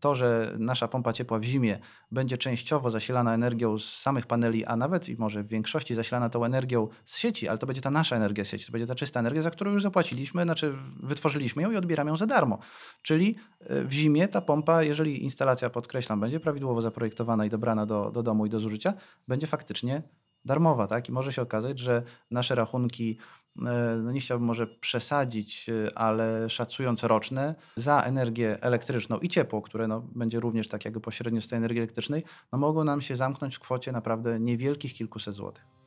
to, że nasza pompa ciepła w zimie będzie częściowo zasilana energią z samych paneli, a nawet i może w większości zasilana tą energią z sieci, ale to będzie ta nasza energia z sieci, to będzie ta czysta energia, za którą już zapłaciliśmy, znaczy wytworzyliśmy ją i odbieramy ją za darmo. Czyli e, w zimie ta pompa, jeżeli instalacja, podkreślam, będzie prawidłowo zaprojektowana i dobrana do, do domu i do zużycia, będzie faktycznie darmowa, tak? I może się okazać, że nasze rachunki, e, no nie chciałbym może przesadzić, e, ale szacując roczne, za energię elektryczną i ciepło, które no, będzie również tak jakby pośrednio z tej energii elektrycznej, no mogą nam się zamknąć w kwocie naprawdę niewielkich kilkuset złotych.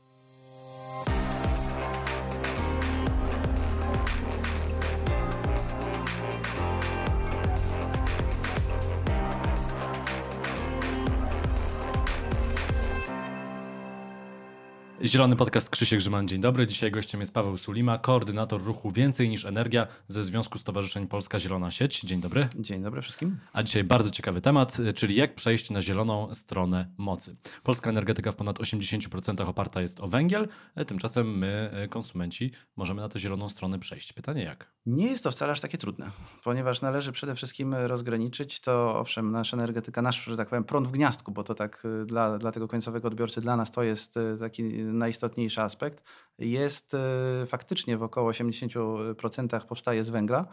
Zielony Podcast Krzysiek Grzyman, dzień dobry. Dzisiaj gościem jest Paweł Sulima, koordynator ruchu Więcej niż Energia ze Związku Stowarzyszeń Polska Zielona Sieć. Dzień dobry. Dzień dobry wszystkim. A dzisiaj bardzo ciekawy temat, czyli jak przejść na zieloną stronę mocy. Polska energetyka w ponad 80% oparta jest o węgiel, tymczasem my, konsumenci, możemy na tę zieloną stronę przejść. Pytanie jak? Nie jest to wcale aż takie trudne, ponieważ należy przede wszystkim rozgraniczyć to, owszem, nasza energetyka, nasz, że tak powiem, prąd w gniazdku, bo to tak y, dla, dla tego końcowego odbiorcy, dla nas to jest y, taki najistotniejszy aspekt, jest e, faktycznie w około 80% powstaje z węgla.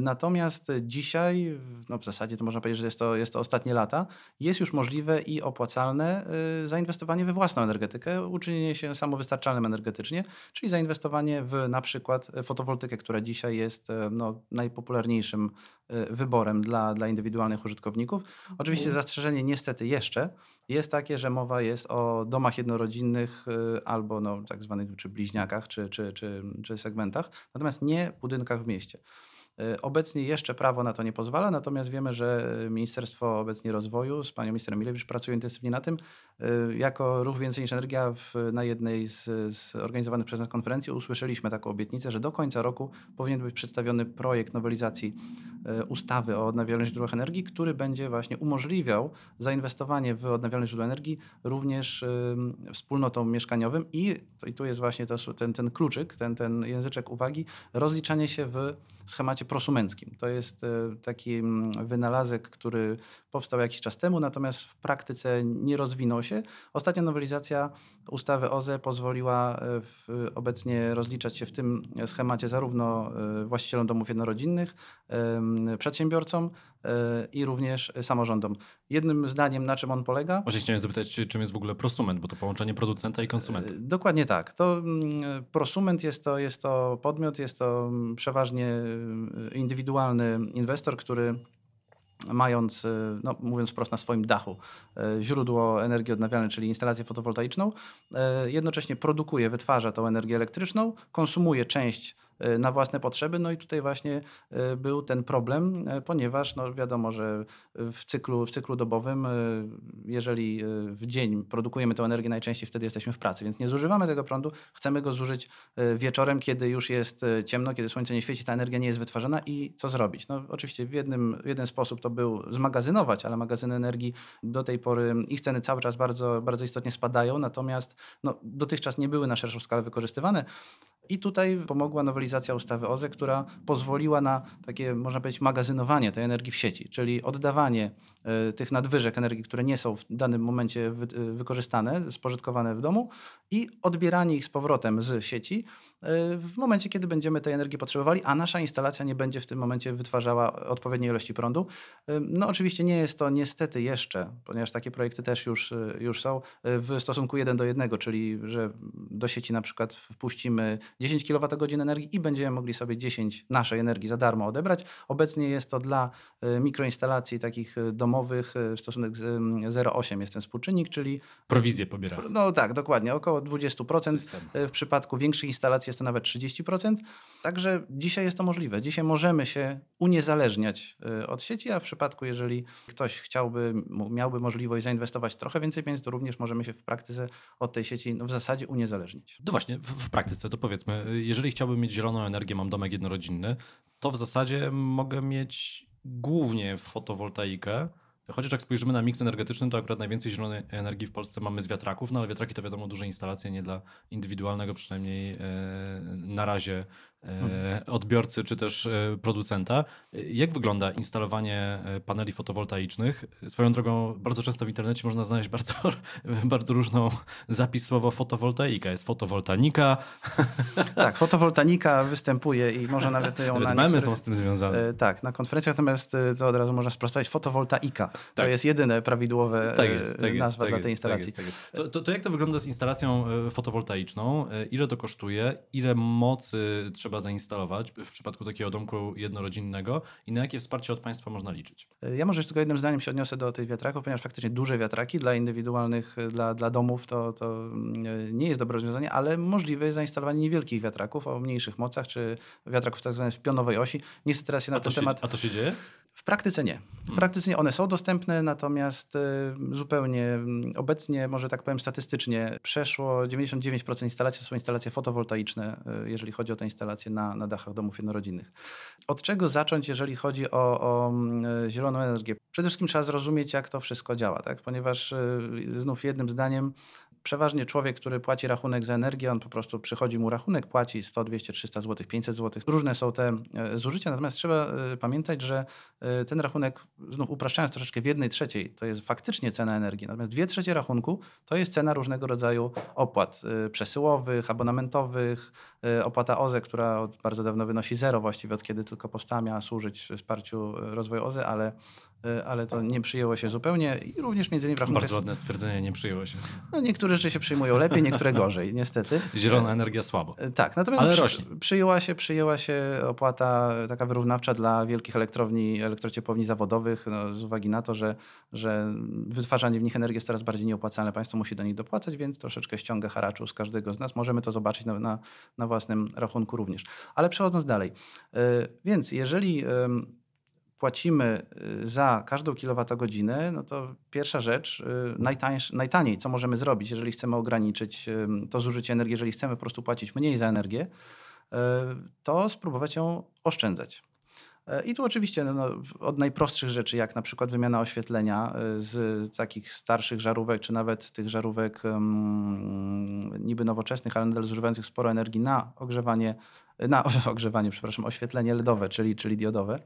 Natomiast dzisiaj, no w zasadzie to można powiedzieć, że jest to, jest to ostatnie lata, jest już możliwe i opłacalne zainwestowanie we własną energetykę, uczynienie się samowystarczalnym energetycznie, czyli zainwestowanie w na przykład fotowoltykę, która dzisiaj jest no, najpopularniejszym wyborem dla, dla indywidualnych użytkowników. Oczywiście mhm. zastrzeżenie niestety jeszcze jest takie, że mowa jest o domach jednorodzinnych albo no, tak zwanych czy bliźniakach, czy, czy, czy, czy segmentach, natomiast nie budynkach w mieście. E, obecnie jeszcze prawo na to nie pozwala, natomiast wiemy, że Ministerstwo obecnie rozwoju z panią ministrem Milewicz pracuje intensywnie na tym. E, jako Ruch Więcej niż Energia w, na jednej z, z organizowanych przez nas konferencji usłyszeliśmy taką obietnicę, że do końca roku powinien być przedstawiony projekt nowelizacji e, ustawy o odnawialnych źródłach energii, który będzie właśnie umożliwiał zainwestowanie w odnawialne źródła energii również wspólnotom mieszkaniowym i, i tu jest właśnie to, ten, ten kluczyk, ten, ten języczek uwagi, rozliczanie się w schemacie prosumenckim. To jest e, taki mm, wynalazek, który powstał jakiś czas temu, natomiast w praktyce nie rozwinął się. Ostatnia nowelizacja ustawy OZE pozwoliła e, obecnie rozliczać się w tym schemacie zarówno e, właścicielom domów jednorodzinnych, przedsiębiorcom i również samorządom. Jednym zdaniem, na czym on polega? Właśnie chciałem zapytać, czym jest w ogóle prosument, bo to połączenie producenta i konsumenta. Dokładnie tak. To mm, prosument jest to, jest to podmiot, jest to mm, przeważnie indywidualny inwestor, który mając, y, no, mówiąc wprost, na swoim dachu źródło energii odnawialnej, czyli instalację fotowoltaiczną, jednocześnie produkuje, wytwarza tą energię elektryczną, konsumuje część E, na własne potrzeby. No i tutaj właśnie e, był ten problem, e, ponieważ no wiadomo, że w cyklu, w cyklu dobowym, jeżeli w dzień produkujemy tę energię, najczęściej wtedy jesteśmy w pracy, więc nie zużywamy tego prądu, chcemy go zużyć wieczorem, kiedy już jest ciemno, kiedy słońce nie świeci, ta energia nie jest wytwarzana i co zrobić? No oczywiście w, jednym, w jeden sposób to był zmagazynować, ale magazyny energii do tej pory, ich ceny cały czas bardzo, bardzo istotnie spadają, natomiast no, dotychczas nie były na szerszą skalę wykorzystywane. I tutaj pomogła nowelizacja ustawy OZE, która pozwoliła na takie, można powiedzieć, magazynowanie tej energii w sieci, czyli oddawanie e, tych nadwyżek energii, które nie są w danym momencie e, wykorzystane, spożytkowane w domu i odbieranie ich z powrotem z sieci e, w momencie, kiedy będziemy tej energii potrzebowali, a nasza instalacja nie będzie w tym momencie wytwarzała odpowiedniej ilości prądu. No oczywiście nie jest to niestety jeszcze, ponieważ takie projekty też już, już są, w stosunku 1 do 1, czyli że do sieci na przykład wpuścimy 10 kWh energii i będziemy mogli sobie 10 naszej energii za darmo odebrać. Obecnie jest to dla y, mikroinstalacji takich y, domowych y, stosunek 0,8 jest ten współczynnik, czyli... Prowizję pobiera. No tak, dokładnie, około 20%. System. W przypadku większych instalacji jest to nawet 30%. Także dzisiaj jest to możliwe. Dzisiaj możemy się uniezależniać od sieci, a w przypadku, jeżeli ktoś chciałby, miałby możliwość zainwestować trochę więcej pieniędzy, to również możemy się w praktyce od tej sieci no, w zasadzie uniezależnić. No właśnie, w, w praktyce to powiedzmy, jeżeli chciałbym mieć zieloną energię, mam domek jednorodzinny, to w zasadzie mogę mieć głównie fotowoltaikę, Chociaż jak spojrzymy na miks energetyczny, to akurat najwięcej zielonej energii w Polsce mamy z wiatraków, no ale wiatraki to wiadomo duże instalacje, nie dla indywidualnego przynajmniej e, na razie odbiorcy czy też e, producenta. Jak wygląda instalowanie e, paneli fotowoltaicznych? Swoją drogą bardzo często w internecie można znaleźć bardzo, bardzo różną zapis słowa fotowoltaika. Jest fotowoltanika, Tak, fotowoltanika występuje i może nawet ją nawet na memy są z tym związane. E, Tak, na konferencjach natomiast e, to od razu można sprostować fotowoltaika. To Tak. jest jedyne prawidłowe Tak e, jest, tak nazwa tak dla jest, tej instalacji. Tak jest, tak. To, to, to jak to wygląda z instalacją e, fotowoltaiczną? E, Ile to kosztuje? Ile mocy trzeba zainstalować w przypadku takiego domku jednorodzinnego i na jakie wsparcie od państwa można liczyć? Ja może tylko jednym zdaniem się odniosę do tych wiatraków, ponieważ faktycznie duże wiatraki dla indywidualnych, dla, dla domów to, to mm, nie jest dobre rozwiązanie, ale możliwe jest zainstalowanie niewielkich wiatraków o mniejszych mocach, czy wiatraków tak zwanych w pionowej osi. Nie chcę teraz się na A ten się, temat... a to się dzieje? Praktyce nie. W praktyce nie. One są dostępne, natomiast y, zupełnie mm, obecnie, może tak powiem statystycznie, przeszło 99% instalacji to są instalacje fotowoltaiczne, y, jeżeli chodzi o te instalacje na, na dachach domów jednorodzinnych. Od czego zacząć, jeżeli chodzi o, o mm, zieloną energię? Przede wszystkim trzeba zrozumieć, jak to wszystko działa, tak? ponieważ y, znów jednym zdaniem Przeważnie człowiek, który płaci rachunek za energię, on po prostu przychodzi mu rachunek, płaci 100, 200, 300 zł, 500 zł. Różne są te e, zużycia, natomiast trzeba e, pamiętać, że e, ten rachunek, znów upraszczając troszeczkę, w jednej trzeciej to jest faktycznie cena energii, natomiast dwie trzecie rachunku to jest cena różnego rodzaju opłat przesyłowych, abonamentowych, opłata OZE, która od bardzo dawno wynosi zero właściwie, od kiedy tylko powstała, miała służyć wsparciu rozwoju OZE, ale, ale to nie przyjęło się zupełnie i również między innymi w rachunkach... Bardzo ładne stwierdzenie, nie przyjęło się. No, niektóre rzeczy się przyjmują lepiej, niektóre gorzej, niestety. Zielona energia słabo. E, Tak, natomiast Ale przy, rośnie. przyjęła, się, przyjęła się opłata taka wyrównawcza dla wielkich elektrowni, elektrociepłowni zawodowych no, z uwagi na to, że, że wytwarzanie w nich energii jest coraz bardziej nieopłacalne. Państwo musi do nich dopłacać, więc troszeczkę ściąga haraczu z każdego z nas. Możemy to zobaczyć na, na, na własnym rachunku również. Ale przechodząc dalej. E, Więc jeżeli płacimy y, za każdą kilowatogodzinę, no to pierwsza rzecz, y, najtaniej, co możemy zrobić, jeżeli chcemy ograniczyć to zużycie energii, jeżeli chcemy po prostu płacić mniej za energię, y, to spróbować ją oszczędzać. I tu oczywiście no, no, od najprostszych rzeczy, jak na przykład wymiana oświetlenia z takich starszych żarówek, czy nawet tych żarówek ym, niby nowoczesnych, ale nadal zużywających sporo energii na ogrzewanie, na ogrzewanie, przepraszam, oświetlenie LEDowe, czyli, czyli diodowe.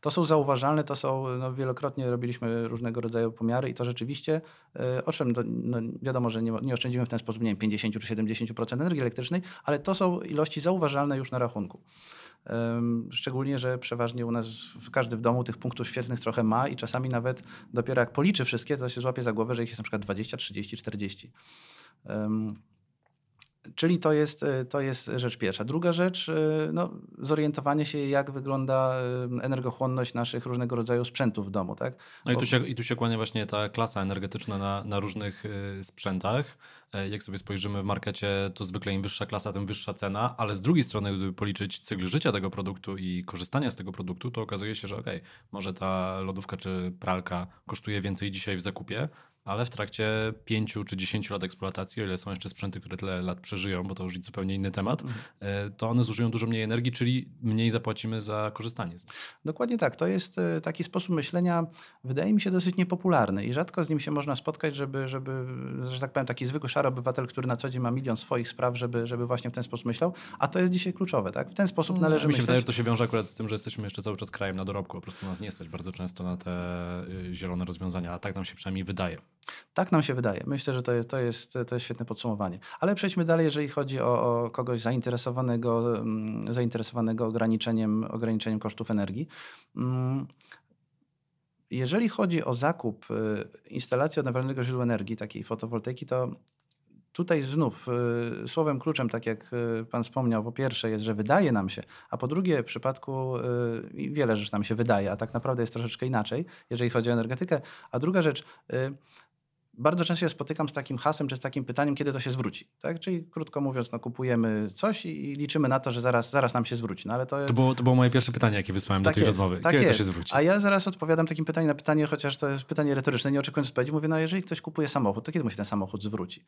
To są zauważalne, to są, no, wielokrotnie robiliśmy różnego rodzaju pomiary i to rzeczywiście, e, owszem, to, no, wiadomo, że nie, nie oszczędzimy w ten sposób, nie wiem, 50 czy 70% energii elektrycznej, ale to są ilości zauważalne już na rachunku. Szczególnie, że przeważnie u nas każdy w domu tych punktów świetlnych trochę ma i czasami nawet dopiero jak policzy wszystkie, to się złapie za głowę, że ich jest na przykład 20, 30, 40. Czyli to jest, y, to jest rzecz pierwsza. Druga rzecz, y, no, zorientowanie się, jak wygląda y, energochłonność naszych różnego rodzaju sprzętów w domu. Tak? No i tu, się, i tu się kłania właśnie ta klasa energetyczna na, na różnych sprzętach. E, Jak sobie spojrzymy w markecie, to zwykle im wyższa klasa, tym wyższa cena, ale z drugiej strony, gdyby policzyć cykl życia tego produktu i korzystania z tego produktu, to okazuje się, że okej, może ta lodówka czy pralka kosztuje więcej dzisiaj w zakupie, ale w trakcie 5 czy 10 lat eksploatacji, o ile są jeszcze sprzęty, które tyle lat przeżyją, bo to już zupełnie inny temat, e, to one zużyją dużo mniej energii, czyli mniej zapłacimy za korzystanie z nich. Dokładnie tak. To jest y, taki sposób myślenia, wydaje mi się, dosyć niepopularny i rzadko z nim się można spotkać, żeby, żeby że tak powiem, taki zwykły szary obywatel, który na co dzień ma milion swoich spraw, żeby, żeby właśnie w ten sposób myślał, a to jest dzisiaj kluczowe. Tak? W ten sposób należy Mm, Mi się myśleć. wydaje, że to się wiąże akurat z tym, że jesteśmy jeszcze cały czas krajem na dorobku, po prostu nas nie stać bardzo często na te y, zielone rozwiązania, a tak nam się przynajmniej wydaje. Tak nam się wydaje. Myślę, że to jest, to jest, to jest świetne podsumowanie. Ale przejdźmy dalej, jeżeli chodzi o, o kogoś zainteresowanego, mm, zainteresowanego ograniczeniem, ograniczeniem kosztów energii. Mm, Jeżeli chodzi o zakup y, instalacji odnawialnego źródła energii, takiej fotowoltaiki, to tutaj znów y, słowem kluczem, tak jak y, Pan wspomniał, po pierwsze jest, że wydaje nam się, a po drugie w przypadku wiele rzeczy nam się wydaje, a tak naprawdę jest troszeczkę inaczej, jeżeli chodzi o energetykę. A druga rzecz, bardzo często się spotykam z takim hasem, czy z takim pytaniem, kiedy to się zwróci. Tak? Czyli krótko mówiąc, no, kupujemy coś i liczymy na to, że zaraz, zaraz nam się zwróci. No, ale to, to, było, to było moje pierwsze pytanie, jakie wysłałem tak do tej jest, rozmowy. Tak kiedy jest. to się zwróci? A ja zaraz odpowiadam takim pytaniem na pytanie, chociaż to jest pytanie retoryczne, nie oczekując odpowiedzi. Mówię, no jeżeli ktoś kupuje samochód, to kiedy mu się ten samochód zwróci?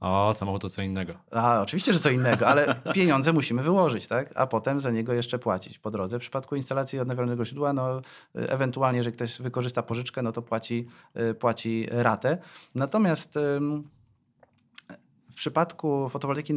O, samochód to co innego. A, oczywiście, że co innego, ale pieniądze musimy wyłożyć, tak? a potem za niego jeszcze płacić po drodze. W przypadku instalacji odnawialnego źródła, no, ewentualnie, jeżeli ktoś wykorzysta pożyczkę, no to płaci, płaci ratę. Natomiast w przypadku fotowoltaiki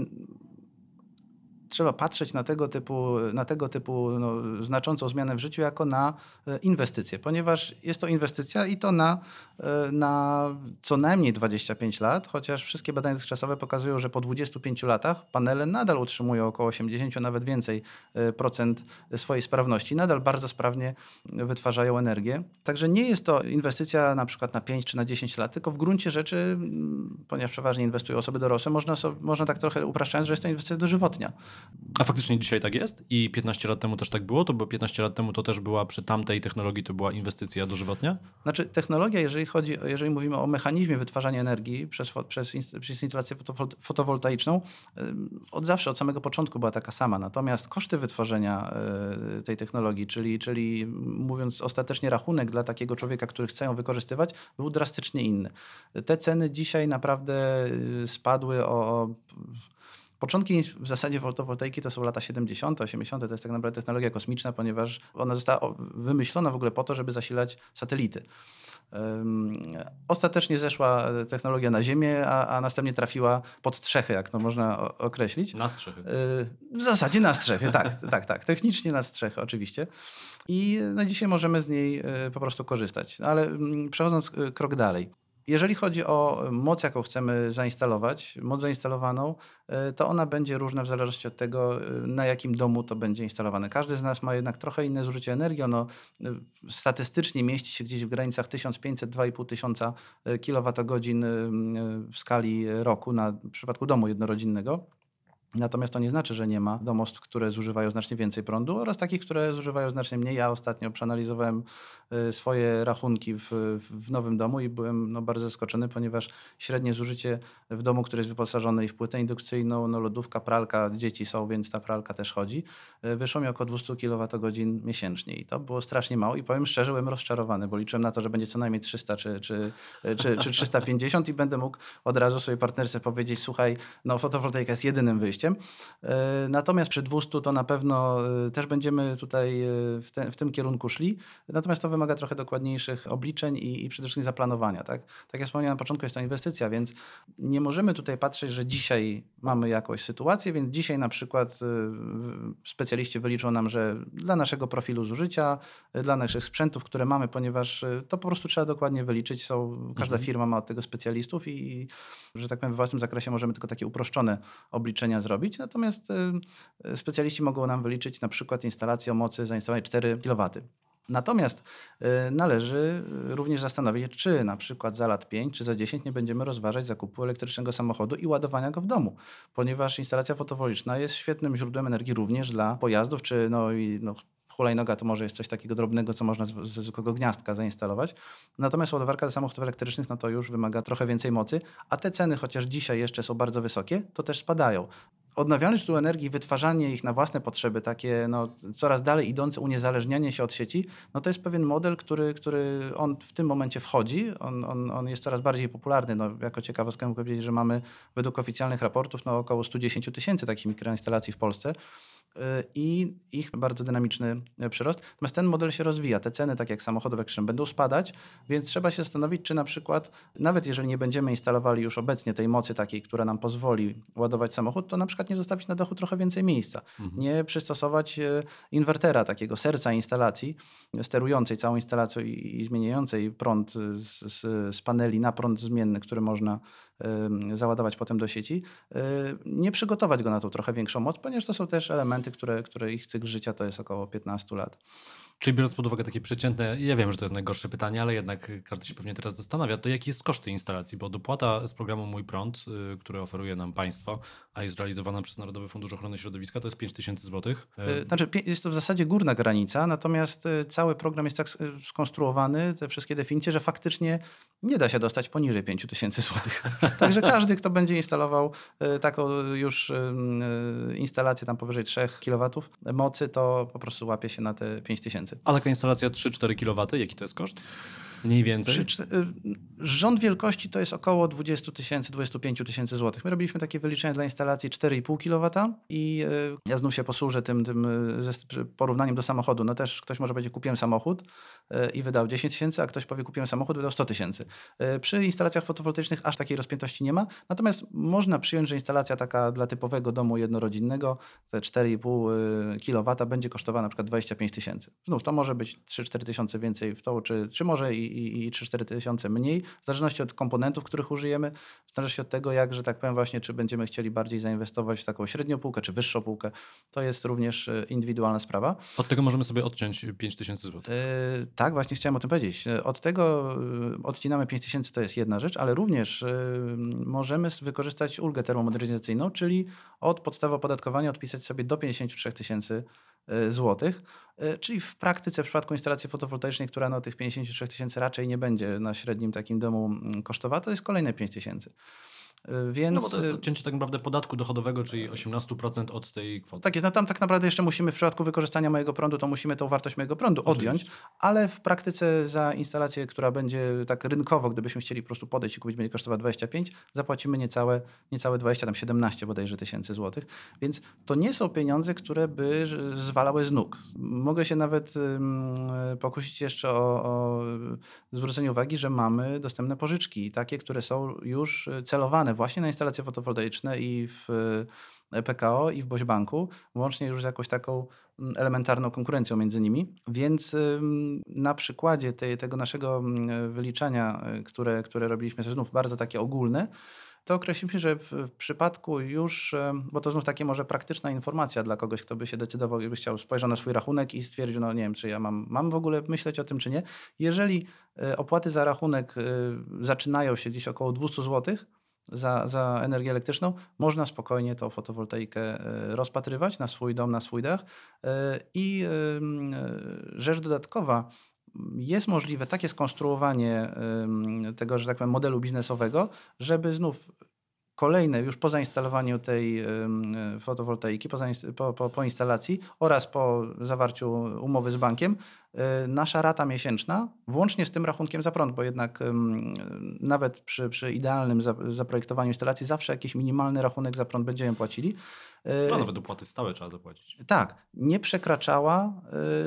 trzeba patrzeć na tego typu, na tego typu no, znaczącą zmianę w życiu jako na e, inwestycję, ponieważ jest to inwestycja i to na, e, na co najmniej 25 lat, chociaż wszystkie badania dotychczasowe pokazują, że po 25 latach panele nadal utrzymują około 80, nawet więcej e, procent swojej sprawności, nadal bardzo sprawnie wytwarzają energię. Także nie jest to inwestycja na przykład na 5 czy na 10 lat, tylko w gruncie rzeczy, ponieważ przeważnie inwestują osoby dorosłe, można, można tak trochę upraszczając, że jest to inwestycja dożywotnia. A faktycznie dzisiaj tak jest? I 15 lat temu też tak było? To było 15 lat temu to też była przy tamtej technologii to była inwestycja dożywotnia? Znaczy technologia, jeżeli chodzi, jeżeli mówimy o mechanizmie wytwarzania energii przez, przez, przez instalację fotowoltaiczną, od zawsze, od samego początku była taka sama. Natomiast koszty wytworzenia e, tej technologii, czyli, czyli mówiąc ostatecznie rachunek dla takiego człowieka, który chce ją wykorzystywać, był drastycznie inny. Te ceny dzisiaj naprawdę y, spadły o Początki w zasadzie fotowoltaiki to są lata 70., 80., to jest tak naprawdę technologia kosmiczna, ponieważ ona została wymyślona w ogóle po to, żeby zasilać satelity. Ostatecznie zeszła technologia na Ziemię, a, a, następnie trafiła pod strzechy, jak to można określić. Na strzechy. W zasadzie na strzechy, tak, tak, tak. Technicznie na strzechy oczywiście. I no, dzisiaj możemy z niej e, po prostu korzystać. No, ale mm, przechodząc e, krok dalej. Jeżeli chodzi o moc, jaką chcemy zainstalować, moc zainstalowaną, y, to ona będzie różna w zależności od tego, y, na jakim domu to będzie instalowane. Każdy z nas ma jednak trochę inne zużycie energii. Ono y, statystycznie mieści się gdzieś w granicach 1500-2500 tysiąca kWh w skali roku na, w przypadku domu jednorodzinnego. Natomiast to nie znaczy, że nie ma domostw, które zużywają znacznie więcej prądu oraz takich, które zużywają znacznie mniej. Ja ostatnio przeanalizowałem y, swoje rachunki w, w nowym domu i byłem no, bardzo zaskoczony, ponieważ średnie zużycie w domu, który jest wyposażony w płytę indukcyjną, no, lodówka, pralka, dzieci są, więc ta pralka też chodzi, y, wyszło mi około 200 kWh miesięcznie i to było strasznie mało i powiem szczerze, byłem rozczarowany, bo liczyłem na to, że będzie co najmniej 300 czy, czy, czy, czy 350 i będę mógł od razu swojej partnerce powiedzieć, słuchaj, no fotowoltaika jest jedynym wyjściem, E, natomiast przy 200 to na pewno e, też będziemy tutaj e, w, te, w tym kierunku szli. Natomiast to wymaga trochę dokładniejszych obliczeń i, i przede wszystkim zaplanowania. Tak? tak jak wspomniałem na początku, jest to inwestycja, więc nie możemy tutaj patrzeć, że dzisiaj mamy jakąś sytuację, więc dzisiaj na przykład specjaliści wyliczą nam, że dla naszego profilu zużycia, dla naszych sprzętów, które mamy, ponieważ to po prostu trzeba dokładnie wyliczyć. Są, każda mhm. firma ma od tego specjalistów i, że tak powiem, w własnym zakresie możemy tylko takie uproszczone obliczenia zrobić zrobić, natomiast y, specjaliści mogą nam wyliczyć na przykład instalację o mocy zainstalowanej 4 kW. Natomiast y, należy również zastanowić się, czy na przykład za lat 5 czy za 10 nie będziemy rozważać zakupu elektrycznego samochodu i ładowania go w domu, ponieważ instalacja fotowoltaiczna jest świetnym źródłem energii również dla pojazdów, czy no, i, no, hulajnoga to może jest coś takiego drobnego, co można ze zwykłego gniazdka zainstalować. Natomiast ładowarka do samochodów elektrycznych, no to już wymaga trochę więcej mocy, a te ceny, chociaż dzisiaj jeszcze są bardzo wysokie, to też spadają odnawialne źródła energii, wytwarzanie ich na własne potrzeby, takie no, coraz dalej idące uniezależnianie się od sieci, no to jest pewien model, który, który on w tym momencie wchodzi, on, on, on jest coraz bardziej popularny. No, jako ciekawostkę mogę powiedzieć, że mamy według oficjalnych raportów no, około 110 tysięcy takich mikroinstalacji w Polsce i ich bardzo dynamiczny przyrost. Natomiast ten model się rozwija. Te ceny, tak jak samochodów elektrycznych, będą spadać, więc trzeba się zastanowić, czy na przykład, nawet jeżeli nie będziemy instalowali już obecnie tej mocy takiej, która nam pozwoli ładować samochód, to na przykład nie zostawić na dachu trochę więcej miejsca. Mhm. Nie przystosować e, inwertera, takiego serca instalacji, sterującej całą instalacją i, i zmieniającej prąd z, z, z paneli na prąd zmienny, który można załadować potem do sieci, nie przygotować go na tą trochę większą moc, ponieważ to są też elementy, które, które ich cykl życia to jest około 15 lat. Czyli biorąc pod uwagę takie przeciętne, ja wiem, że to jest najgorsze pytanie, ale jednak każdy się pewnie teraz zastanawia, to jaki jest koszt tej instalacji? Bo dopłata z programu Mój Prąd, y, który oferuje nam państwo, a jest realizowana przez Narodowy Fundusz Ochrony Środowiska, to jest 5000 zł. Y, Znaczy, jest to w zasadzie górna granica, natomiast y, cały program jest tak skonstruowany, te wszystkie definicje, że faktycznie nie da się dostać poniżej 5000 zł. Także każdy, kto będzie instalował y, taką już y, y, instalację tam powyżej 3 kW mocy, to po prostu łapie się na te 5000. A taka instalacja 3-4 kW, jaki to jest koszt? Mniej więcej? Przy, y, rząd wielkości to jest około 20 tysięcy, 25 tysięcy złotych. My robiliśmy takie wyliczenia dla instalacji 4,5 kW i y, ja znów się posłużę tym, tym y, porównaniem do samochodu. No też ktoś może będzie kupiłem samochód i wydał 10 tysięcy, a ktoś powie kupiłem samochód, wydał 100 tysięcy. Przy instalacjach fotowoltaicznych aż takiej rozpiętości nie ma. Natomiast można przyjąć, że instalacja taka dla typowego domu jednorodzinnego, te 4,5 kW będzie kosztowała na przykład 25 tysięcy. Znów to może być 3-4 tysiące więcej w to, czy, czy może i, i, i 3-4 tysiące mniej, w zależności od komponentów, których użyjemy, w zależności od tego, jak, że tak powiem właśnie, czy będziemy chcieli bardziej zainwestować w taką średnią półkę, czy wyższą półkę. To jest również e, indywidualna sprawa. Od tego możemy sobie odciąć 5000 zł. Yy, tak, właśnie chciałem o tym powiedzieć. Od tego odcinamy 5000, to jest jedna rzecz, ale również yy, możemy wykorzystać ulgę termomodernizacyjną, czyli od podstawy opodatkowania odpisać sobie do 53 tysięcy złotych. Yy, Czyli w praktyce w przypadku instalacji fotowoltaicznej, która no, tych 53 tysięcy raczej nie będzie na średnim takim domu mm, kosztowała, to jest kolejne 5 tysięcy. Yy, Więc No bo to jest yy, odcięcie tak naprawdę podatku dochodowego, czyli 18% od tej kwoty. tak jest, no tam tak naprawdę jeszcze musimy w przypadku wykorzystania mojego prądu, to musimy tą wartość mojego prądu odjąć, Oczywiście. ale w praktyce za instalację, która będzie tak rynkowo, gdybyśmy chcieli po prostu podejść i kupić, będzie kosztowała 25, zapłacimy niecałe, niecałe 20, tam 17 bodajże tysięcy złotych, więc to nie są pieniądze, które by zwalały z nóg. Mogę się nawet pokusić jeszcze o, o zwrócenie uwagi, że mamy dostępne pożyczki, takie, które są już celowane właśnie na instalacje fotowoltaiczne i w e, PKO i w Bośbanku, łącznie już z jakąś taką mm, elementarną konkurencją między nimi. Więc na przykładzie tej, tego naszego mm, wyliczenia, y, które, które robiliśmy, to znów bardzo takie ogólne, to określiliśmy, że w przypadku już, bo to znów takie może praktyczna informacja dla kogoś, kto by się decydował, gdyby chciał spojrzał na swój rachunek i stwierdził, no nie wiem, czy ja mam, mam w ogóle myśleć o tym, czy nie. Jeżeli e, opłaty za rachunek e, zaczynają się gdzieś około 200 zł, za, za energię elektryczną, można spokojnie tą fotowoltaikę e, rozpatrywać na swój dom, na swój dach. E, I e, rzecz dodatkowa, jest możliwe takie skonstruowanie tego, że tak powiem, modelu biznesowego, żeby znów kolejne, już po zainstalowaniu tej fotowoltaiki, po, po, po, instalacji oraz po zawarciu umowy z bankiem, nasza rata miesięczna, włącznie z tym rachunkiem za prąd, bo jednak nawet przy, przy idealnym za- zaprojektowaniu instalacji zawsze jakiś minimalny rachunek za prąd będziemy płacili. E, No nawet opłaty stałe trzeba zapłacić. tak, nie przekraczała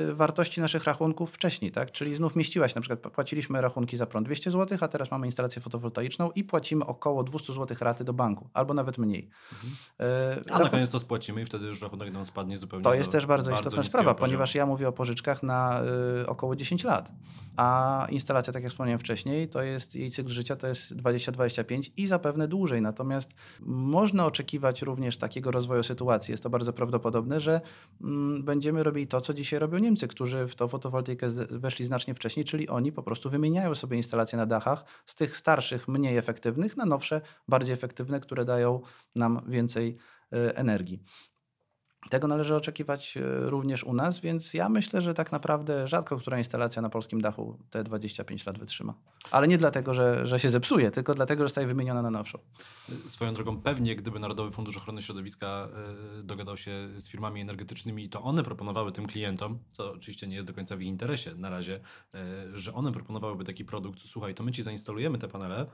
y, wartości naszych rachunków wcześniej, tak? Czyli znów mieściła się, na przykład płaciliśmy rachunki za prąd 200 zł, a teraz mamy instalację fotowoltaiczną i płacimy około 200 zł raty do banku, albo nawet mniej. Y, A na rachun- koniec to spłacimy i wtedy już rachunek nam spadnie zupełnie to jest też bardzo, istotna niskiego sprawa, ponieważ ja mówię o pożyczkach na y, około 10 lat, a instalacja, tak jak wspomniałem wcześniej, to jest jej cykl życia to jest 20-25 i zapewne dłużej. Natomiast można oczekiwać również takiego rozwoju sytuacji. Jest to bardzo prawdopodobne, że mm, będziemy robili to, co dzisiaj robią Niemcy, którzy w tą fotowoltaikę weszli znacznie wcześniej, czyli oni po prostu wymieniają sobie instalacje na dachach z tych starszych, mniej efektywnych na nowsze, bardziej efektywne, które dają nam więcej y, energii. Tego należy oczekiwać e, również u nas, więc ja myślę, że tak naprawdę rzadko która instalacja na polskim dachu te 25 lat wytrzyma. Ale nie dlatego, że, że się zepsuje, tylko dlatego, że zostaje wymieniona na nowszą. Swoją drogą, pewnie gdyby Narodowy Fundusz Ochrony Środowiska y, dogadał się z firmami energetycznymi i to one proponowały tym klientom, co oczywiście nie jest do końca w ich interesie na razie, y, że one proponowałyby taki produkt, słuchaj, to my ci zainstalujemy te panele,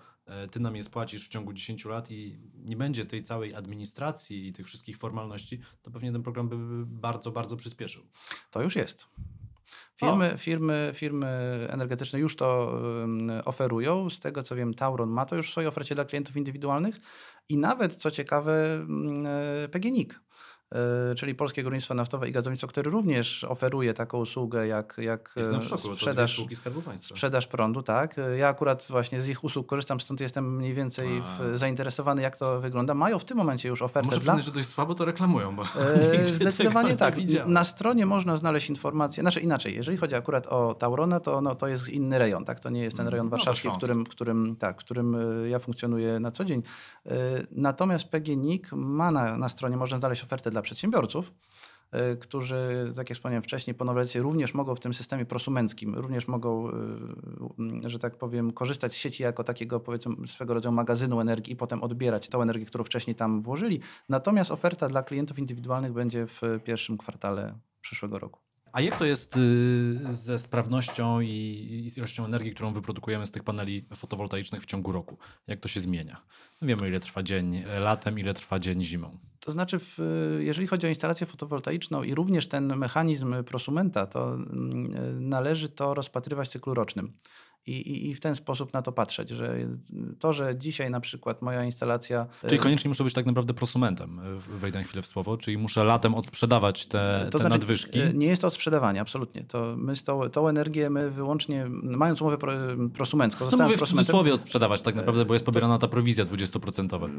ty nam je spłacisz w ciągu 10 lat i nie będzie tej całej administracji i tych wszystkich formalności, to pewnie ten program by bardzo, bardzo przyspieszył. To już jest. Firmy, firmy, firmy energetyczne już to oferują. Z tego co wiem, Tauron ma to już w swojej ofercie dla klientów indywidualnych i nawet, co ciekawe, ym, PGNiG e, czyli Polskie Górnictwo Naftowe i Gazownictwo, które również oferuje taką usługę jak, jak e, szoku, dwie sprzedaż, sprzedaż prądu. Tak. E, Ja akurat właśnie z ich usług korzystam, stąd jestem mniej więcej w, zainteresowany, jak to wygląda. Mają w tym momencie już ofertę Muszę dla... przyznać, że dość słabo to reklamują, bo E, Zdecydowanie tak. Na stronie można znaleźć informacje, znaczy inaczej, jeżeli chodzi akurat o Taurona, to, no, to jest inny rejon, tak? To nie jest ten rejon No, to warszawski, w którym, którym, tak, którym e, ja funkcjonuję na co dzień. E, Natomiast PGNiG ma na, na stronie, można znaleźć ofertę dla przedsiębiorców, e, którzy, tak jak wspomniałem wcześniej, po nowelizacji również mogą w tym systemie prosumenckim, również mogą, e, m, że tak powiem, korzystać z sieci jako takiego, powiedzmy, swego rodzaju magazynu energii i potem odbierać tą energię, którą wcześniej tam włożyli. Natomiast oferta dla klientów indywidualnych będzie w pierwszym kwartale przyszłego roku. A jak to jest y, ze sprawnością i, z ilością energii, którą wyprodukujemy z tych paneli fotowoltaicznych w ciągu roku? Jak to się zmienia? Wiemy, ile trwa dzień latem, ile trwa dzień zimą. To znaczy, w, jeżeli chodzi o instalację fotowoltaiczną i również ten mechanizm prosumenta, to mm, należy to rozpatrywać w cyklu rocznym. I, i, I w ten sposób na to patrzeć, że to, że dzisiaj na przykład moja instalacja. Czyli e, koniecznie muszę być tak naprawdę prosumentem, y, wejdę na chwilę w słowo, czyli muszę latem odsprzedawać te, To te znaczy, nadwyżki. e, Nie jest to sprzedawanie, absolutnie. To my z tą, tą energię my wyłącznie, mając umowę pro, prosumencką, No mówię w cudzysłowie odsprzedawać tak naprawdę, bo jest pobierana ta prowizja 20%.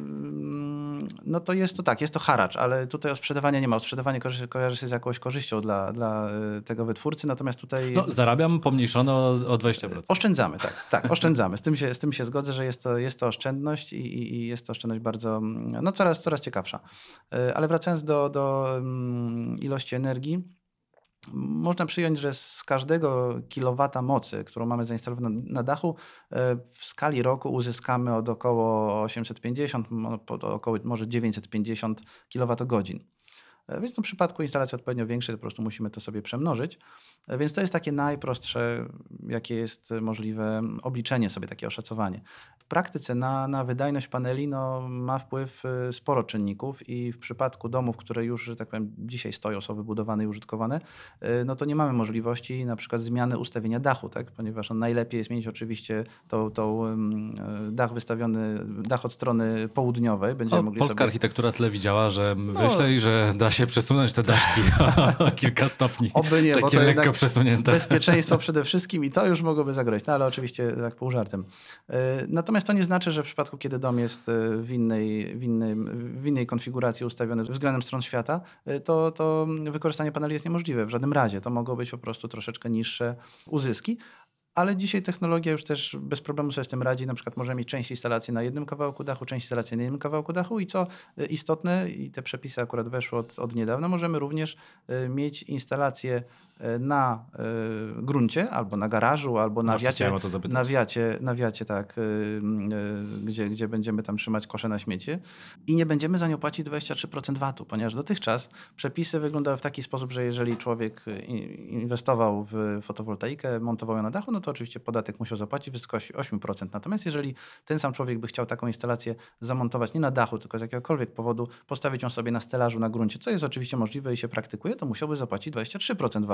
No to jest to tak, jest to haracz, ale tutaj o sprzedawanie nie ma. O sprzedawanie kojarzy, kojarzy się z jakąś korzyścią dla, dla e, tego wytwórcy, natomiast tutaj No, zarabiam pomniejszone o, o 20%. oszczędzamy, tak, tak, oszczędzamy. Z tym się, z tym się zgodzę, że jest to, jest to oszczędność i, i, jest to oszczędność bardzo, no coraz, coraz ciekawsza. E, Ale wracając do, do mm, ilości energii, można przyjąć, że z każdego kilowata mocy, którą mamy zainstalowaną na dachu, e, w skali roku uzyskamy od około 850, mo- po- do około może 950 kWh. E, Więc w przypadku instalacji odpowiednio większej, to po prostu musimy to sobie przemnożyć. E, Więc to jest takie najprostsze, jakie jest możliwe obliczenie sobie, takie oszacowanie. W praktyce na, na wydajność paneli no, ma wpływ e, sporo czynników i w przypadku domów, które już, że tak powiem, dzisiaj stoją, są wybudowane i użytkowane, no to nie mamy możliwości na przykład zmiany ustawienia dachu, tak? ponieważ no, najlepiej jest mieć oczywiście tą, tą e, dach wystawiony, dach od strony południowej. Będziemy No, mogli Polska sobie... architektura tyle widziała, że i że da się przesunąć te daszki o kilka stopni. Oby nie, bo Takie to lekko przesunięte. Bezpieczeństwo przede wszystkim i to już mogłoby zagrozić, no ale oczywiście tak pół żartem. E, Natomiast to nie znaczy, że w przypadku, kiedy dom jest e, w innej, w innej, w innej konfiguracji ustawiony względem stron świata, e, to, to wykorzystanie paneli jest niemożliwe w żadnym razie. To mogą być po prostu troszeczkę niższe uzyski. Ale dzisiaj technologia już też bez problemu sobie z tym radzi. Na przykład możemy mieć część instalacji na jednym kawałku dachu, część instalacji na innym kawałku dachu i co e, istotne, i te przepisy akurat weszły od, od niedawna, możemy również e, mieć instalację e, na e, gruncie, albo na garażu, albo na wiacie, na wiacie, na wiacie tak, y, gdzie, gdzie będziemy tam trzymać kosze na śmiecie i nie będziemy za nią płacić 23% VAT-u, ponieważ dotychczas przepisy wyglądały w taki sposób, że jeżeli człowiek inwestował w fotowoltaikę, montował ją na dachu, no to oczywiście podatek musiał zapłacić w wysokości 8%. Natomiast jeżeli ten sam człowiek by chciał taką instalację zamontować nie na dachu, tylko z jakiegokolwiek powodu, postawić ją sobie na stelażu na gruncie, co jest oczywiście możliwe i się praktykuje, to musiałby zapłacić 23%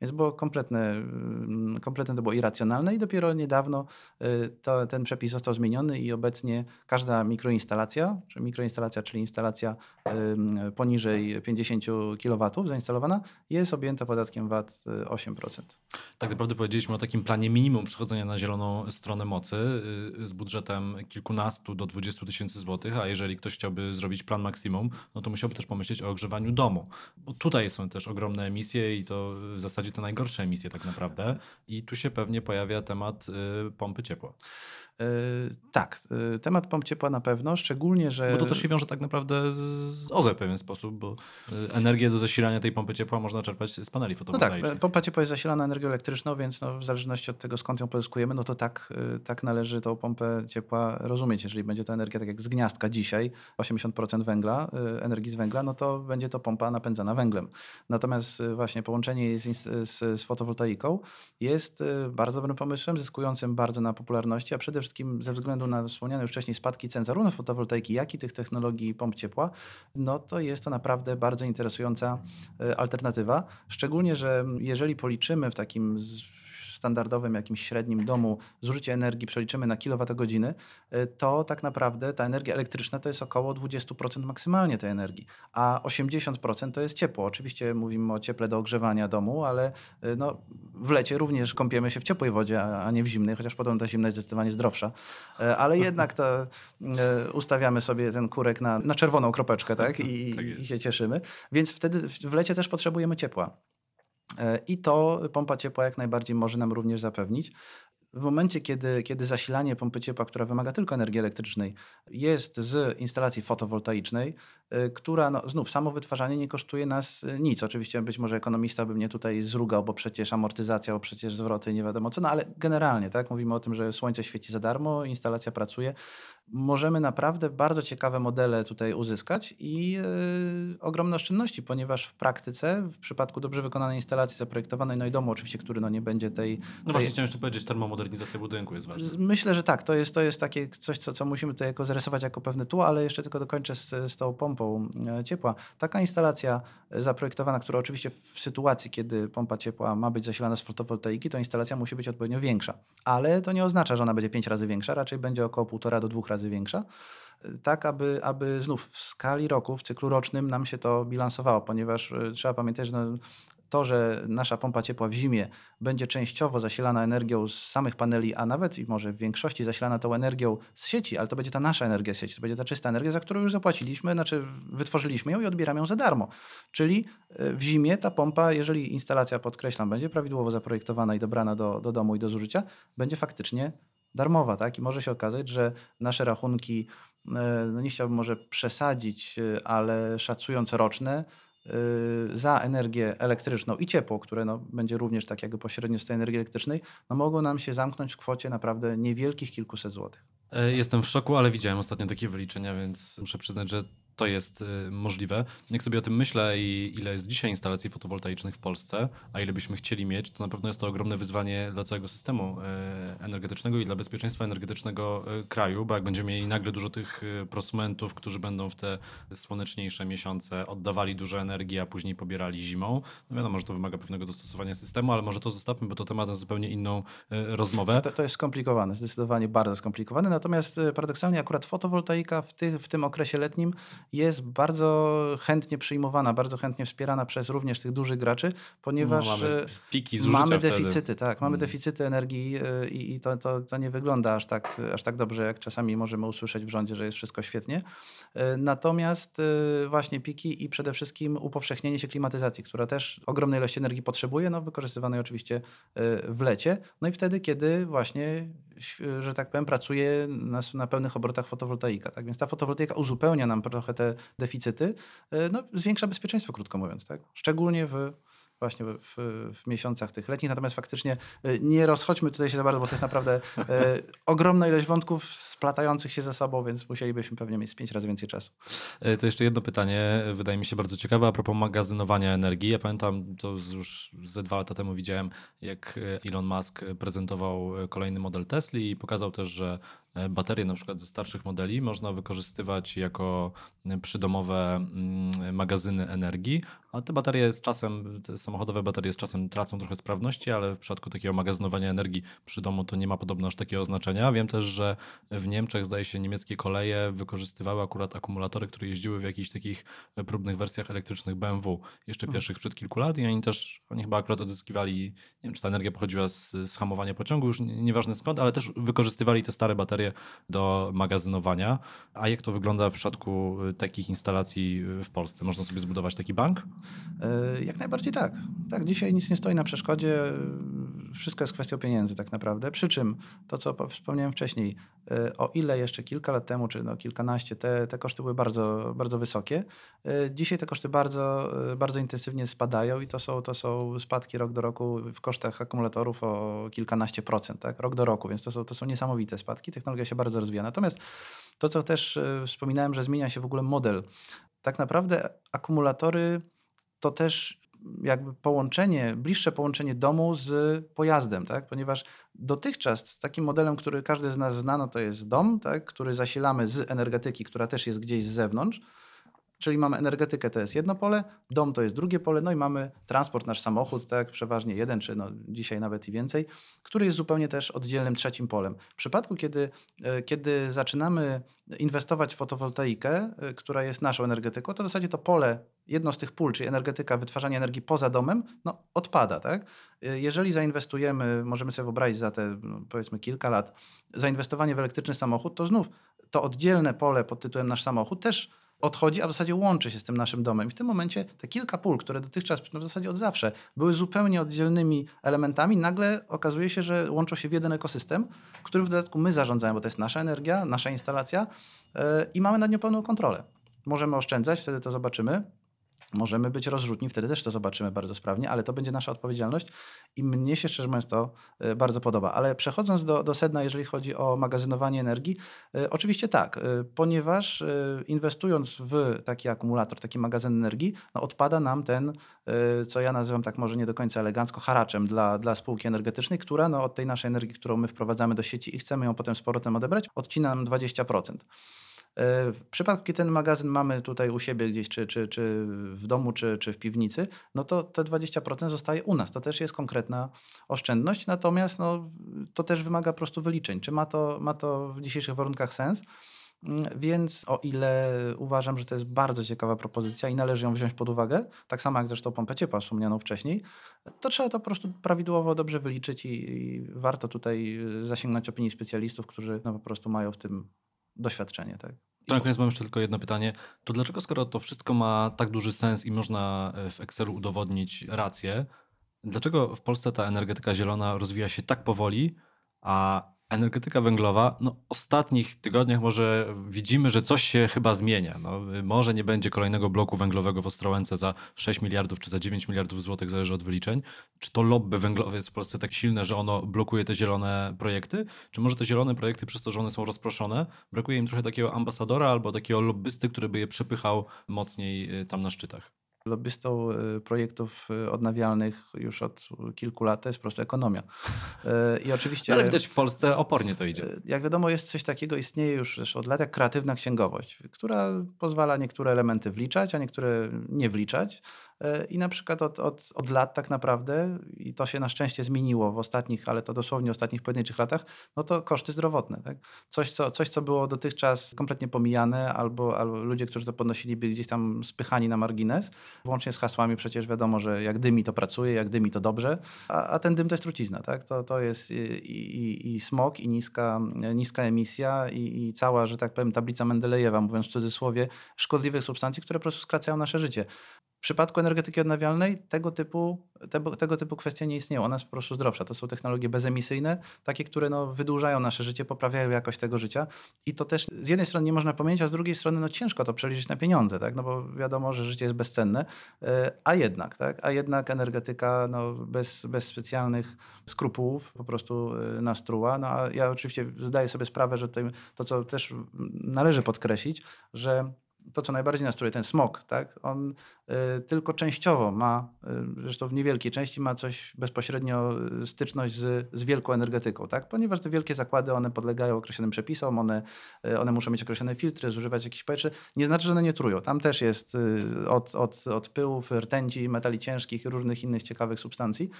Więc było kompletne, mm, kompletne to było irracjonalne i dopiero niedawno y, to, ten przepis został zmieniony i obecnie każda mikroinstalacja, czy mikroinstalacja, czyli instalacja poniżej 50 kW zainstalowana, jest objęta podatkiem VAT y, 8%. Tak naprawdę powiedzieliśmy o takim planie minimum przechodzenia na zieloną stronę mocy y, z budżetem kilkunastu do 20 tysięcy złotych, a jeżeli ktoś chciałby zrobić plan maksimum, no to musiałby też pomyśleć o ogrzewaniu domu. Bo tutaj są też ogromne emisje i to w zasadzie to najgorsze emisje tak naprawdę i tu się pewnie pojawia temat y, pompy ciepła. Y, Tak, y, temat pomp ciepła na pewno, szczególnie, że... Bo to też się wiąże tak naprawdę z- OZE w pewien sposób, bo y, energię do zasilania tej pompy ciepła można czerpać z paneli No tak, fotowoltaicznych. pompa ciepła jest zasilana energią elektryczną, więc no, w zależności od tego, skąd ją pozyskujemy, no to tak, tak należy tą pompę ciepła rozumieć. Jeżeli będzie to energia tak jak z gniazdka dzisiaj, 80% węgla, energii z węgla, no to będzie to pompa napędzana węglem. Natomiast właśnie połączenie z, z, z fotowoltaiką jest bardzo dobrym pomysłem, zyskującym bardzo na popularności, a przede wszystkim ze względu na wspomniane już wcześniej spadki cen zarówno fotowoltaiki, jak i tych technologii pomp ciepła, no to jest to naprawdę bardzo interesująca e, alternatywa. Szczególnie, że jeżeli policzymy w takim standardowym jakimś średnim domu zużycie energii przeliczymy na kilowatogodziny, y, to tak naprawdę ta energia elektryczna to jest około 20% maksymalnie tej energii, a 80% to jest ciepło. Oczywiście mówimy o cieple do ogrzewania domu, ale y, no, w lecie również kąpiemy się w ciepłej wodzie, a nie w zimnej, chociaż podobno ta zimna jest zdecydowanie zdrowsza. Y, ale jednak to ustawiamy sobie ten kurek na, na czerwoną kropeczkę tak? I, tak i się cieszymy. Więc wtedy w lecie też potrzebujemy ciepła. E, I to pompa ciepła jak najbardziej może nam również zapewnić. W momencie, kiedy, kiedy zasilanie pompy ciepła, która wymaga tylko energii elektrycznej, jest z instalacji fotowoltaicznej, y, która no, znów samo wytwarzanie nie kosztuje nas y, nic. Oczywiście być może ekonomista by mnie tutaj zrugał, bo przecież amortyzacja, bo przecież zwroty nie wiadomo co, no ale generalnie tak mówimy o tym, że słońce świeci za darmo, instalacja pracuje. Możemy naprawdę bardzo ciekawe modele tutaj uzyskać i yy, ogromne oszczędności, ponieważ w praktyce, w przypadku dobrze wykonanej instalacji zaprojektowanej, no i domu oczywiście, który no nie będzie tej... No właśnie chciałem jeszcze powiedzieć, termomodernizacja budynku jest ważna. Myślę, że tak, to jest, to jest takie coś, co, co musimy tutaj jako zarysować jako pewne tło, ale jeszcze tylko dokończę z, z tą pompą e, ciepła. Taka instalacja e, zaprojektowana, która oczywiście w sytuacji, kiedy pompa ciepła ma być zasilana z fotowoltaiki, to instalacja musi być odpowiednio większa. Ale to nie oznacza, że ona będzie pięć razy większa, raczej będzie około półtora do dwóch razy większa tak aby, aby znów w skali roku, w cyklu rocznym nam się to bilansowało, ponieważ e, trzeba pamiętać, że to, że nasza pompa ciepła w zimie będzie częściowo zasilana energią z samych paneli, a nawet i może w większości zasilana tą energią z sieci, ale to będzie ta nasza energia z sieci, to będzie ta czysta energia, za którą już zapłaciliśmy, znaczy wytworzyliśmy ją i odbieramy ją za darmo. Czyli e, w zimie ta pompa, jeżeli instalacja, podkreślam, będzie prawidłowo zaprojektowana i dobrana do, do domu i do zużycia, będzie faktycznie darmowa, tak? I może się okazać, że nasze rachunki, e, no nie chciałbym może przesadzić, e, ale szacując roczne, e, za energię elektryczną i ciepło, które no, będzie również tak jakby pośrednio z tej energii elektrycznej, no mogą nam się zamknąć w kwocie naprawdę niewielkich kilkuset złotych. Jestem w szoku, ale widziałem ostatnio takie wyliczenia, więc muszę przyznać, że to jest y, możliwe. Jak sobie o tym myślę i ile jest dzisiaj instalacji fotowoltaicznych w Polsce, a ile byśmy chcieli mieć, to na pewno jest to ogromne wyzwanie dla całego systemu y, energetycznego i dla bezpieczeństwa energetycznego y, kraju, bo jak będziemy mieli nagle dużo tych prosumentów, którzy będą w te słoneczniejsze miesiące oddawali dużo energii, a później pobierali zimą, no wiadomo, że to wymaga pewnego dostosowania systemu, ale może to zostawmy, bo to temat na zupełnie inną rozmowę. To, to jest skomplikowane, zdecydowanie bardzo skomplikowane, natomiast paradoksalnie akurat fotowoltaika w, ty, w tym okresie letnim jest bardzo chętnie przyjmowana, bardzo chętnie wspierana przez również tych dużych graczy, ponieważ no, mamy, piki mamy deficyty, wtedy. tak, mamy hmm. deficyty energii y, i, i to, to, to, nie wygląda aż tak, aż tak dobrze, jak czasami możemy usłyszeć w rządzie, że jest wszystko świetnie. Y, natomiast właśnie piki i przede wszystkim upowszechnienie się klimatyzacji, która też ogromnej ilości energii potrzebuje, no wykorzystywanej oczywiście w lecie, no i wtedy, kiedy właśnie że tak powiem, pracuje na, na pełnych obrotach fotowoltaika. Tak? Więc ta fotowoltaika uzupełnia nam trochę te deficyty, e, no, zwiększa bezpieczeństwo, krótko mówiąc. Tak? Szczególnie w właśnie w, w, miesiącach tych letnich. Natomiast faktycznie e, nie rozchodźmy tutaj się za bardzo, bo to jest naprawdę e, ogromna ilość wątków splatających się ze sobą, więc musielibyśmy pewnie mieć pięć razy więcej czasu. E, to jeszcze jedno pytanie, wydaje mi się bardzo ciekawe, a propos magazynowania energii. Ja pamiętam, to już ze dwa lata temu widziałem, jak Elon Musk prezentował kolejny model Tesla i pokazał też, że baterie na przykład ze starszych modeli można wykorzystywać jako przydomowe mm, magazyny energii, a te baterie z czasem, te samochodowe baterie z czasem tracą trochę sprawności, ale w przypadku takiego magazynowania energii przy domu to nie ma podobno aż takiego znaczenia. Wiem też, że w Niemczech zdaje się niemieckie koleje wykorzystywały akurat akumulatory, które jeździły w jakichś takich próbnych wersjach elektrycznych BMW jeszcze hmm. pierwszych przed kilku lat i oni też, oni chyba akurat odzyskiwali, nie wiem czy ta energia pochodziła z, z hamowania pociągu, już nieważne skąd, ale też wykorzystywali te stare baterie do magazynowania. A jak to wygląda w przypadku y, takich instalacji w Polsce? Można sobie zbudować taki bank? E, jak najbardziej tak. Tak, dzisiaj nic nie stoi na przeszkodzie. Wszystko jest kwestią pieniędzy tak naprawdę. Przy czym to, co wspomniałem wcześniej, o ile jeszcze kilka lat temu, czy no kilkanaście, te, te koszty były bardzo, bardzo wysokie, dzisiaj te koszty bardzo, bardzo intensywnie spadają i to są, to są spadki rok do roku w kosztach akumulatorów o kilkanaście procent, tak? rok do roku, więc to są, to są niesamowite spadki. Technologia technologia się bardzo rozwija. Natomiast to, co też e, wspominałem, że zmienia się w ogóle model. Tak naprawdę akumulatory to też jakby połączenie, bliższe połączenie domu z pojazdem, tak? ponieważ dotychczas takim modelem, który każdy z nas zna, no to jest dom, tak? który zasilamy z energetyki, która też jest gdzieś z zewnątrz, czyli mamy energetykę, to jest jedno pole, dom to jest drugie pole, no i mamy transport, nasz samochód, tak, przeważnie jeden, czy no dzisiaj nawet i więcej, który jest zupełnie też oddzielnym trzecim polem. W przypadku, kiedy, e, kiedy zaczynamy inwestować w fotowoltaikę, e, która jest naszą energetyką, to w zasadzie to pole, jedno z tych pól, czyli energetyka, wytwarzanie energii poza domem, no odpada, tak? E, jeżeli zainwestujemy, możemy sobie wyobrazić za te no, powiedzmy kilka lat, zainwestowanie w elektryczny samochód, to znów to oddzielne pole pod tytułem nasz samochód też odchodzi, a w zasadzie łączy się z tym naszym domem. I w tym momencie te kilka pól, które dotychczas, no w zasadzie od zawsze, były zupełnie oddzielnymi elementami, nagle okazuje się, że łączą się w jeden ekosystem, który w dodatku my zarządzamy, bo to jest nasza energia, nasza instalacja yy, i mamy nad nią pełną kontrolę. Możemy oszczędzać, wtedy to zobaczymy. Możemy być rozrzutni, wtedy też to zobaczymy bardzo sprawnie, ale to będzie nasza odpowiedzialność i mnie się szczerze mówiąc to e, bardzo podoba. Ale przechodząc do, do sedna, jeżeli chodzi o magazynowanie energii, e, oczywiście tak, e, ponieważ inwestując w taki akumulator, taki magazyn energii, no odpada nam ten, co ja nazywam tak może nie do końca elegancko, haraczem dla, dla spółki energetycznej, która no, od tej naszej energii, którą my wprowadzamy do sieci i chcemy ją potem z powrotem odebrać, odcina nam 20%. W przypadku, kiedy ten magazyn mamy tutaj u siebie gdzieś, czy, czy, czy w domu, czy, czy w piwnicy, no to te 20% zostaje u nas. To też jest konkretna oszczędność, natomiast no, to też wymaga po prostu wyliczeń. Czy ma to, ma to w dzisiejszych warunkach sens? Mm, więc o ile uważam, że to jest bardzo ciekawa propozycja i należy ją wziąć pod uwagę, tak samo jak zresztą pompę ciepła wspomnianą wcześniej, to trzeba to po prostu prawidłowo dobrze wyliczyć i, i warto tutaj zasięgnąć opinii specjalistów, którzy no, po prostu mają w tym doświadczenie. Tak? To na koniec mam jeszcze tylko jedno pytanie. To dlaczego, skoro to wszystko ma tak duży sens i można e, w Excelu udowodnić rację, dlaczego w Polsce ta energetyka zielona rozwija się tak powoli, a energetyka węglowa, no ostatnich tygodniach może widzimy, że coś się chyba zmienia. No, może nie będzie kolejnego bloku węglowego w Ostrołęce za 6 miliardów czy za 9 miliardów złotych, zależy od wyliczeń. Czy to lobby węglowe jest w Polsce tak silne, że ono blokuje te zielone projekty? Czy może te zielone projekty przez to, że one są rozproszone, brakuje im trochę takiego ambasadora albo takiego lobbysty, który by je przepychał mocniej y, tam na szczytach? Lobbystą y, projektów y, odnawialnych już od kilku lat to jest po prostu ekonomia. Y, I oczywiście. Ale widać w Polsce opornie to idzie. Jak wiadomo, jest coś takiego, istnieje już od lat jak kreatywna księgowość, która pozwala niektóre elementy wliczać, a niektóre nie wliczać. E, I na przykład od, od, od lat tak naprawdę, i to się na szczęście zmieniło w ostatnich, ale to dosłownie ostatnich pojedynczych latach, no to koszty zdrowotne. Tak? Coś, co, coś, co było dotychczas kompletnie pomijane, albo, albo ludzie, którzy to podnosili, byli gdzieś tam spychani na margines, włącznie z hasłami przecież wiadomo, że jak dymi to pracuje, jak dymi to dobrze, a, a ten dym to jest trucizna. Tak? To, to jest i, i, i smog, i niska, niska emisja, i, i cała, że tak powiem, tablica Mendelejewa, mówiąc w cudzysłowie, szkodliwych substancji, które po prostu skracają nasze życie. W przypadku energetyki odnawialnej tego typu, tego, tego typu kwestie nie istnieją. Ona jest po prostu zdrowsza. To są technologie bezemisyjne, takie, które no, wydłużają nasze życie, poprawiają jakość tego życia. I to też z jednej strony nie można pomylić, a z drugiej strony no, ciężko to przeliczyć na pieniądze, tak? no bo wiadomo, że życie jest bezcenne. E, a jednak, tak? a jednak energetyka no, bez, bez specjalnych skrupułów po prostu e, nas truła. No, a ja oczywiście zdaję sobie sprawę, że to, co też należy podkreślić, że to, co najbardziej nastruje, ten smog, tak? on y, tylko częściowo ma, y, zresztą w niewielkiej części ma coś bezpośrednio y, styczność z, z wielką energetyką, tak? ponieważ te wielkie zakłady, one podlegają określonym przepisom, one, y, one muszą mieć określone filtry, zużywać jakieś powietrze. Nie znaczy, że one nie trują. Tam też jest y, od, od, od pyłów, rtęci, metali ciężkich i różnych innych ciekawych substancji,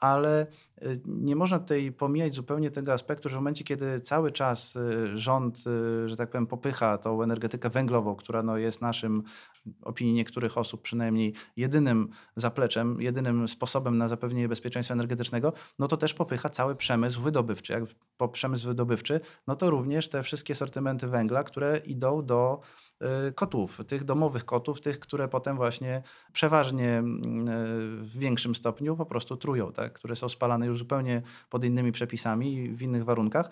ale nie można tutaj pomijać zupełnie tego aspektu, że w momencie, kiedy cały czas y, rząd, y, że tak powiem, popycha tą energetykę węglową, która no jest naszym, opinii niektórych osób przynajmniej, jedynym zapleczem, jedynym sposobem na zapewnienie bezpieczeństwa energetycznego, no to też popycha cały przemysł wydobywczy. Jak po przemysł wydobywczy, no to również te wszystkie sortymenty węgla, które idą do Y, kotów, tych domowych kotów, tych, które potem właśnie przeważnie mm, w większym stopniu po prostu trują, tak? które są spalane już zupełnie pod innymi przepisami w innych warunkach.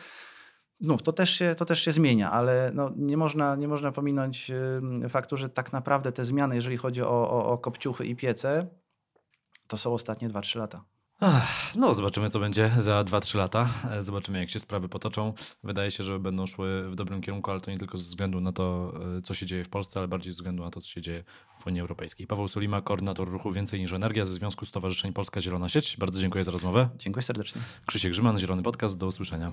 Znów, to też się, to też się zmienia, ale no, nie, można, nie można pominąć faktu, że tak naprawdę te zmiany, jeżeli chodzi o, o, o kopciuchy i piece, to są ostatnie 2-3 lata. No, zobaczymy, co będzie za 2-3 lata. Zobaczymy, jak się sprawy potoczą. Wydaje się, że będą szły w dobrym kierunku, ale to nie tylko ze względu na to, e, co się dzieje w Polsce, ale bardziej ze względu na to, co się dzieje w Unii Europejskiej. Paweł Sulima, koordynator ruchu Więcej niż Energia ze Związku Stowarzyszeń Polska Zielona Sieć. Bardzo dziękuję za rozmowę. Dziękuję serdecznie. Krzysiek Grzyman, Zielony Podcast. Do usłyszenia.